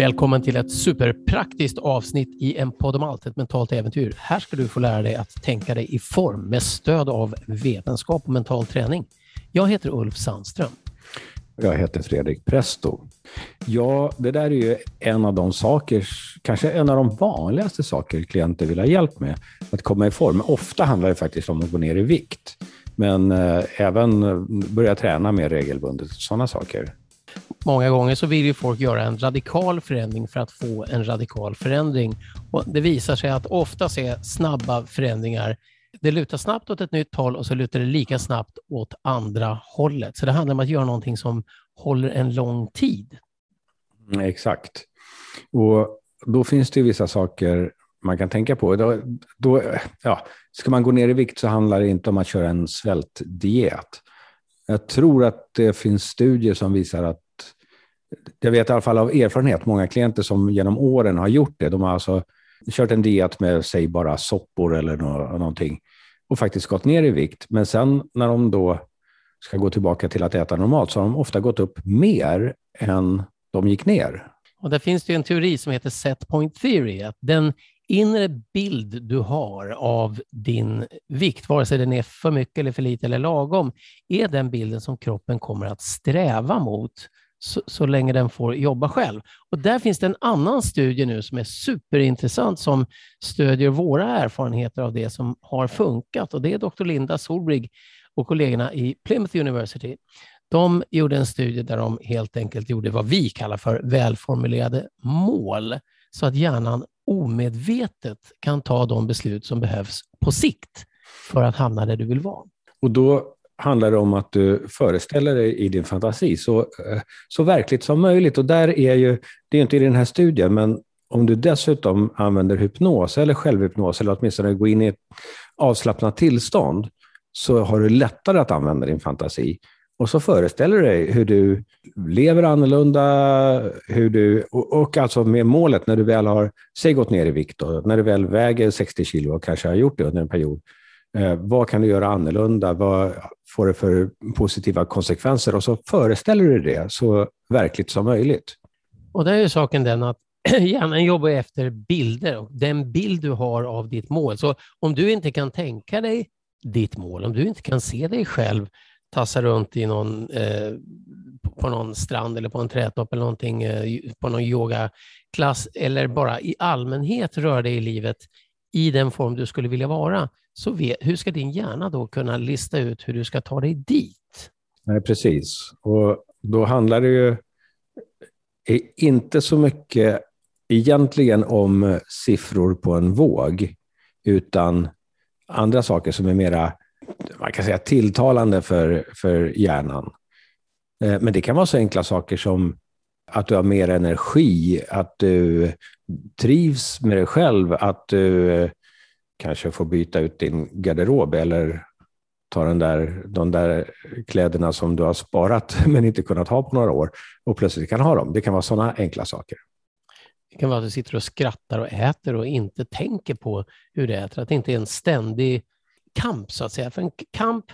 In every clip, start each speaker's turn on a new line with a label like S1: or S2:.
S1: Välkommen till ett superpraktiskt avsnitt i en podd om allt, ett mentalt äventyr. Här ska du få lära dig att tänka dig i form med stöd av vetenskap och mental träning. Jag heter Ulf Sandström.
S2: Jag heter Fredrik Presto. Ja, det där är ju en av de saker, kanske en av de vanligaste saker klienter vill ha hjälp med, att komma i form. Ofta handlar det faktiskt om att gå ner i vikt, men eh, även börja träna mer regelbundet, sådana saker.
S1: Många gånger så vill ju folk göra en radikal förändring för att få en radikal förändring. Och det visar sig att oftast är snabba förändringar det lutar snabbt åt ett nytt håll och så lutar det lika snabbt åt andra hållet. Så det handlar om att göra någonting som håller en lång tid.
S2: Mm, exakt. Och då finns det vissa saker man kan tänka på. Då, då, ja, ska man gå ner i vikt så handlar det inte om att köra en svältdiet. Jag tror att det finns studier som visar att, jag vet i alla fall av erfarenhet, många klienter som genom åren har gjort det, de har alltså kört en diet med, säg bara soppor eller någonting och faktiskt gått ner i vikt. Men sen när de då ska gå tillbaka till att äta normalt så har de ofta gått upp mer än de gick ner.
S1: Och där finns det en teori som heter set point theory, att den inre bild du har av din vikt, vare sig den är för mycket eller för lite eller lagom, är den bilden som kroppen kommer att sträva mot så, så, länge den får jobba själv. Och där finns det en annan studie nu som är superintressant som stödjer våra erfarenheter av det som har funkat. Och det är Dr. Linda Solbrig och kollegorna i Plymouth University. De gjorde en studie där de helt enkelt gjorde vad vi kallar för välformulerade mål, så att hjärnan omedvetet kan ta de beslut som behövs på sikt för att hamna där du vill vara.
S2: Och då handlar det om att du föreställer dig i din fantasi så, eh, så verkligt som möjligt. Och där är ju, det är inte i den här studien, men om du dessutom använder hypnos eller självhypnos, eller åtminstone går in i ett avslappnat tillstånd, så har du lättare att använda din fantasi. Och så föreställer du dig hur du lever annorlunda, hur du, och, och alltså med målet när du väl har, säg gått ner i vikt, och när du väl väger 60 kilo och kanske har gjort det under en period, eh, vad kan du göra annorlunda? Vad får det för positiva konsekvenser? Och så föreställer du dig det så verkligt som möjligt.
S1: Och där är ju saken den att hjärnan jobbar efter bilder och den bild du har av ditt mål. Så om du inte kan tänka dig ditt mål, om du inte kan se dig själv tassa runt i någon, eh, på någon strand eller på en trädtopp eller någonting, eh, på någon yogaklass eller bara i allmänhet röra dig i livet i den form du skulle vilja vara, så vet, hur ska din hjärna då kunna lista ut hur du ska ta dig dit?
S2: Nej, precis. Och då handlar det ju eh, inte så mycket egentligen om eh, siffror på en våg, utan andra saker som är mera man kan säga, tilltalande för, för hjärnan. Eh, men det kan vara så enkla saker som att du har mer energi, att du trivs med dig själv, att du eh, kanske får byta ut din garderob eller ta den där, de där kläderna som du har sparat men inte kunnat ha på några år och plötsligt kan ha dem. Det kan vara sådana enkla saker.
S1: Det kan vara att du sitter och skrattar och äter och inte tänker på hur du äter, att det inte är en ständig kamp så att säga. För en kamp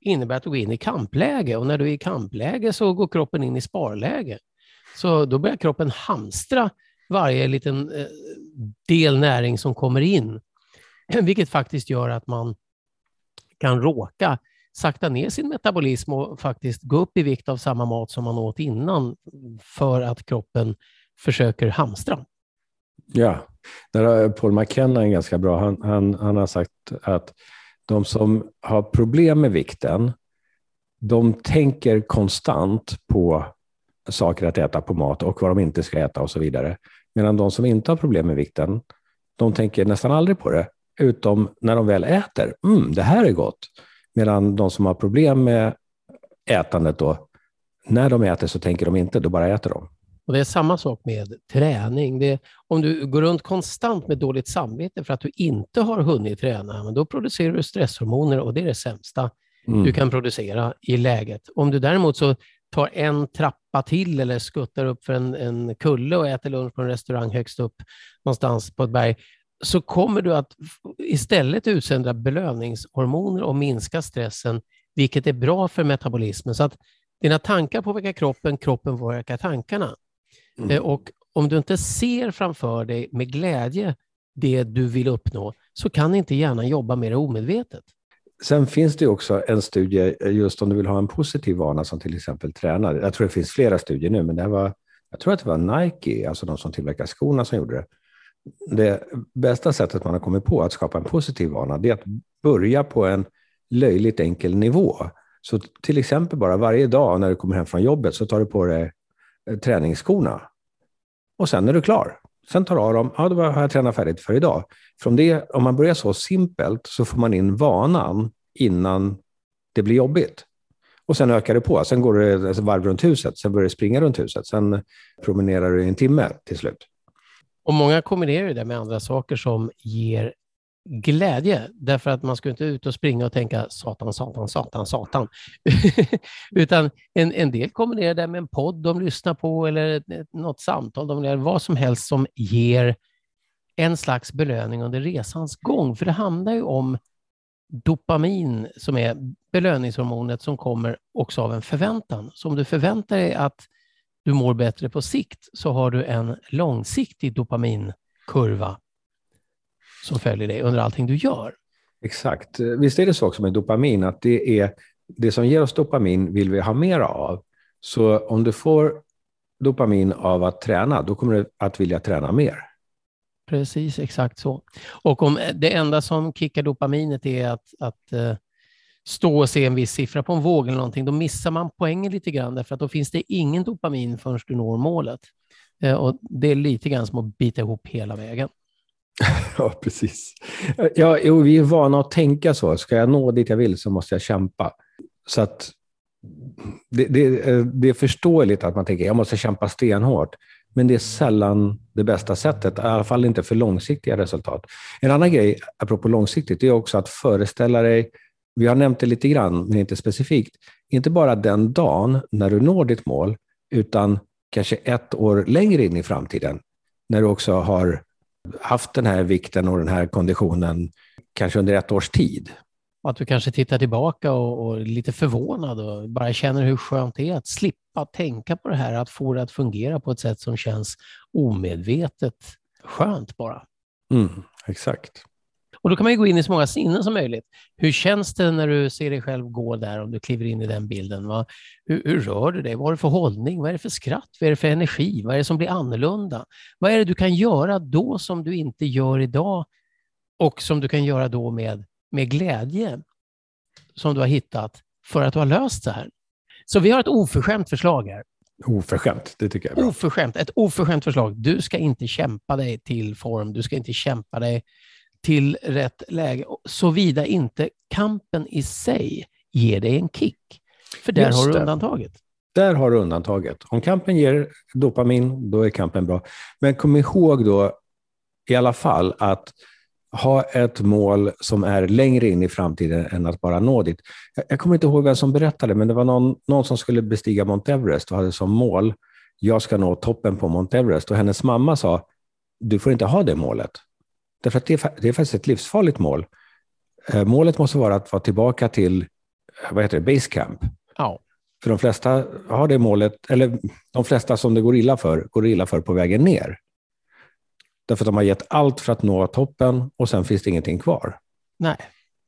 S1: innebär att du går in i kampläge och när du är i kampläge så går kroppen in i sparläge. Så då börjar kroppen hamstra varje liten eh, del näring som kommer in, vilket faktiskt gör att man kan råka sakta ner sin metabolism och faktiskt gå upp i vikt av samma mat som man åt innan för att kroppen försöker hamstra.
S2: Ja, där har Paul McKenna en ganska bra. Han, han, han har sagt att de som har problem med vikten, de tänker konstant på saker att äta på mat och vad de inte ska äta och så vidare. Medan de som inte har problem med vikten, de tänker nästan aldrig på det, utom när de väl äter. Mm, det här är gott. Medan de som har problem med ätandet då, när de äter så tänker de inte, då bara äter de.
S1: Och Det är samma sak med träning. Det, om du går runt konstant med dåligt samvete för att du inte har hunnit träna, men då producerar du stresshormoner och det är det sämsta mm. du kan producera i läget. Om du däremot så tar en trappa till eller skuttar upp för en, en kulle och äter lunch på en restaurang högst upp någonstans på ett berg, så kommer du att istället utsöndra belöningshormoner och minska stressen, vilket är bra för metabolismen. Så att dina tankar påverkar kroppen, kroppen påverkar tankarna. Mm. Eh, och om du inte ser framför dig med glädje det du vill uppnå, så kan inte hjärnan jobba mer omedvetet.
S2: Sen finns det också en studie just om du vill ha en positiv vana som till exempel tränare. Jag tror det finns flera studier nu, men det var, jag tror att det var Nike, alltså de som tillverkar skorna, som gjorde det. Det bästa sättet man har kommit på att skapa en positiv vana, det är att börja på en löjligt enkel nivå. Så till exempel bara varje dag när du kommer hem från jobbet så tar du på dig eh, träningsskorna. Och sen är du klar. Sen tar du av dem, ja då har jag tränat färdigt för idag. Från det, om man börjar så simpelt så får man in vanan innan det blir jobbigt. Och sen ökar det på. Sen går du ett alltså varv runt huset, sen börjar du springa runt huset, sen promenerar du i en timme till slut.
S1: Och många kombinerar det med andra saker som ger glädje, därför att man ska inte ut och springa och tänka satan, satan, satan, satan. Utan en, en del kombinerar det med en podd de lyssnar på eller något samtal de lär, vad som helst som ger en slags belöning under resans gång. För det handlar ju om dopamin som är belöningshormonet som kommer också av en förväntan. Så om du förväntar dig att du mår bättre på sikt så har du en långsiktig dopaminkurva som följer dig under allting du gör.
S2: Exakt. Visst är det så också med dopamin, att det är det som ger oss dopamin vill vi ha mer av. Så om du får dopamin av att träna, då kommer du att vilja träna mer.
S1: Precis, exakt så. Och om det enda som kickar dopaminet är att, att uh, stå och se en viss siffra på en våg eller någonting, då missar man poängen lite grann, därför att då finns det ingen dopamin förrän du når målet. Eh, och Det är lite grann som att bita ihop hela vägen.
S2: ja, precis. Ja, jo, vi är vana att tänka så. Ska jag nå dit jag vill så måste jag kämpa. Så att det, det, eh, det är förståeligt att man tänker jag måste kämpa stenhårt. Men det är sällan det bästa sättet, i alla fall inte för långsiktiga resultat. En annan grej, apropå långsiktigt, är också att föreställa dig, vi har nämnt det lite grann, men inte specifikt, inte bara den dagen när du når ditt mål, utan kanske ett år längre in i framtiden, när du också har haft den här vikten och den här konditionen kanske under ett års tid.
S1: Att du kanske tittar tillbaka och, och är lite förvånad och bara känner hur skönt det är att slippa tänka på det här, att få det att fungera på ett sätt som känns omedvetet skönt bara.
S2: Mm, exakt.
S1: Och Då kan man gå in i så många sinnen som möjligt. Hur känns det när du ser dig själv gå där, om du kliver in i den bilden? Va? Hur, hur rör du dig? Vad har du för hållning? Vad är det för skratt? Vad är det för energi? Vad är det som blir annorlunda? Vad är det du kan göra då som du inte gör idag och som du kan göra då med, med glädje som du har hittat för att du har löst det här? Så vi har ett oförskämt förslag här.
S2: Oförskämt, det tycker jag är
S1: bra. Oförskämt, ett oförskämt förslag. Du ska inte kämpa dig till form, du ska inte kämpa dig till rätt läge, såvida inte kampen i sig ger dig en kick. För där Just har du undantaget.
S2: Där har du undantaget. Om kampen ger dopamin, då är kampen bra. Men kom ihåg då i alla fall att ha ett mål som är längre in i framtiden än att bara nå dit. Jag kommer inte ihåg vem som berättade, men det var någon, någon som skulle bestiga Mount Everest och hade som mål, jag ska nå toppen på Mount Everest. Och hennes mamma sa, du får inte ha det målet. Därför att det är, det är faktiskt ett livsfarligt mål. Eh, målet måste vara att vara tillbaka till vad heter det, base camp.
S1: Ja.
S2: För de flesta har det målet, eller de flesta som det går illa för, går illa för på vägen ner. Därför att de har gett allt för att nå toppen och sen finns det ingenting kvar.
S1: Nej,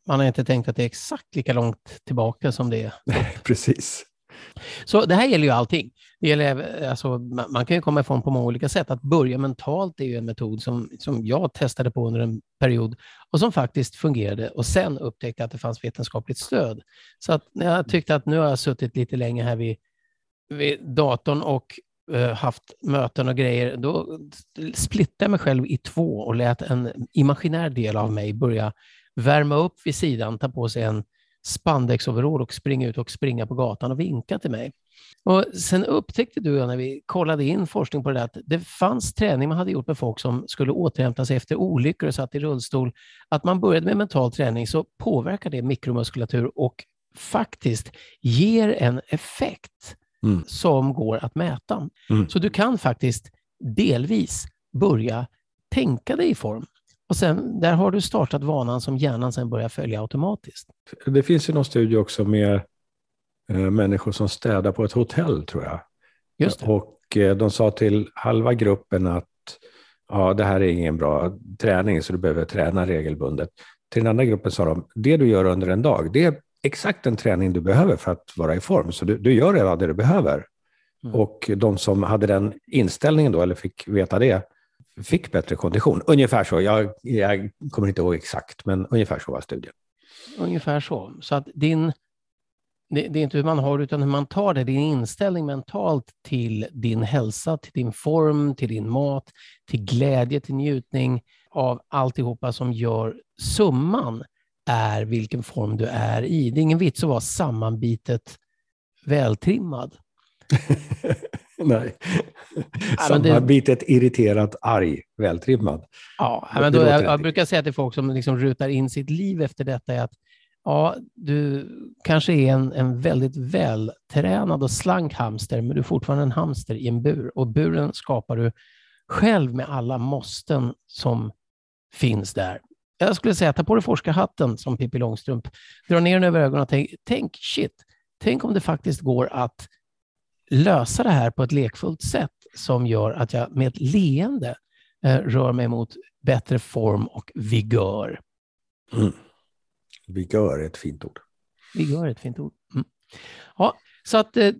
S1: man har inte tänkt att det är exakt lika långt tillbaka som det är.
S2: Precis.
S1: Så det här gäller ju allting. Det gäller, eh, alltså, man kan ju komma ifrån på många olika sätt. Att börja mentalt är ju en metod som, som jag testade på under en period och som faktiskt fungerade och sen upptäckte att det fanns vetenskapligt stöd. Så att när jag tyckte att nu har jag suttit lite länge här vid, vid datorn och uh, haft möten och grejer, då splittade jag mig själv i två och lät en imaginär del av mig börja värma upp vid sidan, ta på sig en spandexoverall och springa ut och springa på gatan och vinka till mig. Och sen upptäckte du när vi kollade in forskning på det där, att det fanns träning man hade gjort med folk som skulle återhämta sig efter olyckor och satt i rullstol. Att man började med mental träning så påverkar det mikromuskulatur och faktiskt ger en effekt mm. som går att mäta. Mm. Så du kan faktiskt delvis börja tänka dig i form Och sen, där har du startat vanan som hjärnan sen börjar följa automatiskt.
S2: Det finns ju någon studie också med eh, människor som städar på ett hotell, tror jag.
S1: Just det.
S2: Och eh, de sa till halva gruppen att ja, det här är ingen bra träning, så du behöver träna regelbundet. Till den andra gruppen sa de, det du gör under en dag, det är exakt den träning du behöver för att vara i form. Så du, du gör redan det du behöver. Mm. Och de som hade den inställningen då, eller fick veta det, fick bättre kondition. Ungefär så. Jag, jag kommer inte ihåg exakt, men ungefär så var studien.
S1: Ungefär så. Så att din, det, det, är inte hur man har utan hur man tar det. Din inställning mentalt till din hälsa, till din form, till din mat, till glädje, till njutning av alltihopa som gör summan är vilken form du är i. Det är ingen vits att vara sammanbitet vältrimmad.
S2: Nej. Sammanbitet, det... irriterat, arg, vältrimmad.
S1: Ja, men då, jag, jag, brukar säga till folk som liksom rutar in sitt liv efter detta är att ja, du kanske är en, en väldigt vältränad och slank hamster, men du är fortfarande en hamster i en bur. Och buren skapar du själv med alla måsten som finns där. Jag skulle säga, ta på dig forskarhatten som Pippi Långstrump, dra ner den över ögonen och tänk, tänk shit, tänk om det faktiskt går att lösa det här på ett lekfullt sätt som gör att jag med ett leende eh, rör mig mot bättre form och vigör.
S2: Mm. Vigör är ett fint ord.
S1: Vigör är ett fint ord. Mm. Ja, så att eh,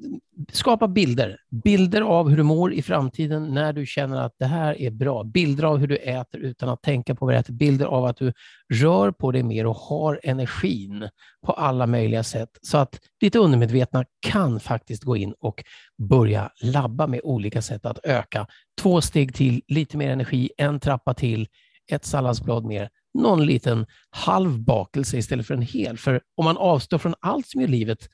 S1: skapa bilder. Bilder av hur du mår i framtiden när du känner att det här är bra. Bilder av hur du äter utan att tänka på vad du äter. Bilder av att du rör på dig mer och har energin på alla möjliga sätt. Så att ditt undermedvetna kan faktiskt gå in och börja labba med olika sätt att öka. Två steg till, lite mer energi, en trappa till, ett salladsblad mer, någon liten halv bakelse istället för en hel. För om man avstår från allt som gör livet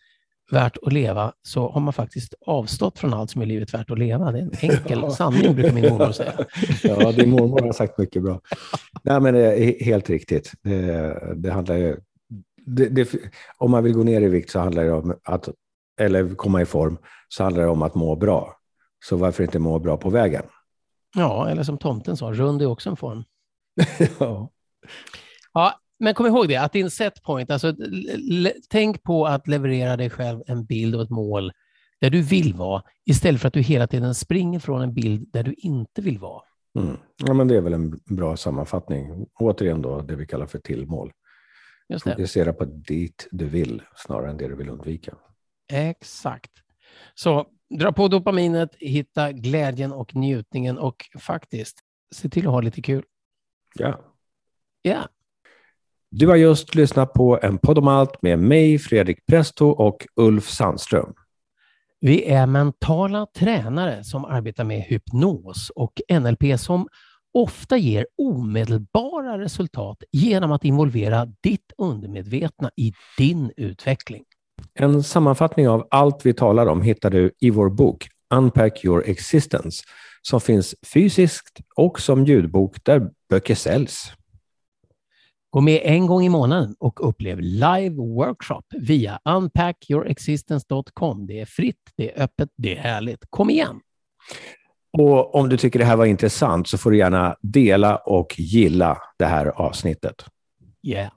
S1: värt att leva så har man faktiskt avstått från allt som är livet värt att leva. Det är en enkel ja. sanning, brukar min mormor säga.
S2: ja, din mormor har sagt mycket bra. Nej, men det är helt riktigt. Det, det handlar ju, det, det, om man vill gå ner i vikt så handlar det om att, eller komma i form, så handlar det om att må bra. Så varför inte må bra på vägen?
S1: Ja, eller som tomten sa, rund är också en form.
S2: ja.
S1: Ja, men kom ihåg det, att din setpoint, alltså tänk på att leverera dig själv en bild och ett mål där du vill vara, istället för att du hela tiden springer från en bild där du inte vill vara.
S2: Mm. Ja, men det är väl en bra sammanfattning. Återigen då, det vi kallar för tillmål.
S1: Just det.
S2: Fokusera på dit du vill snarare än det du vill undvika.
S1: Exakt. Så dra på dopaminet, hitta glädjen och njutningen och faktiskt se till att ha lite kul.
S2: Ja.
S1: Ja.
S2: Du har just lyssnat på en podd om allt med mig, Fredrik Presto och Ulf Sandström.
S1: Vi är mentala tränare som arbetar med hypnos och NLP som ofta ger omedelbara resultat genom att involvera ditt undermedvetna i din utveckling.
S2: En sammanfattning av allt vi talar om hittar du i vår bok Unpack your existence som finns fysiskt och som ljudbok där böcker säljs.
S1: Gå med en gång i månaden och upplev live workshop via unpackyourexistence.com. Det är fritt, det är öppet, det är härligt. Kom igen!
S2: Och om du tycker det här var intressant så får du gärna dela och gilla det här avsnittet.
S1: Yeah.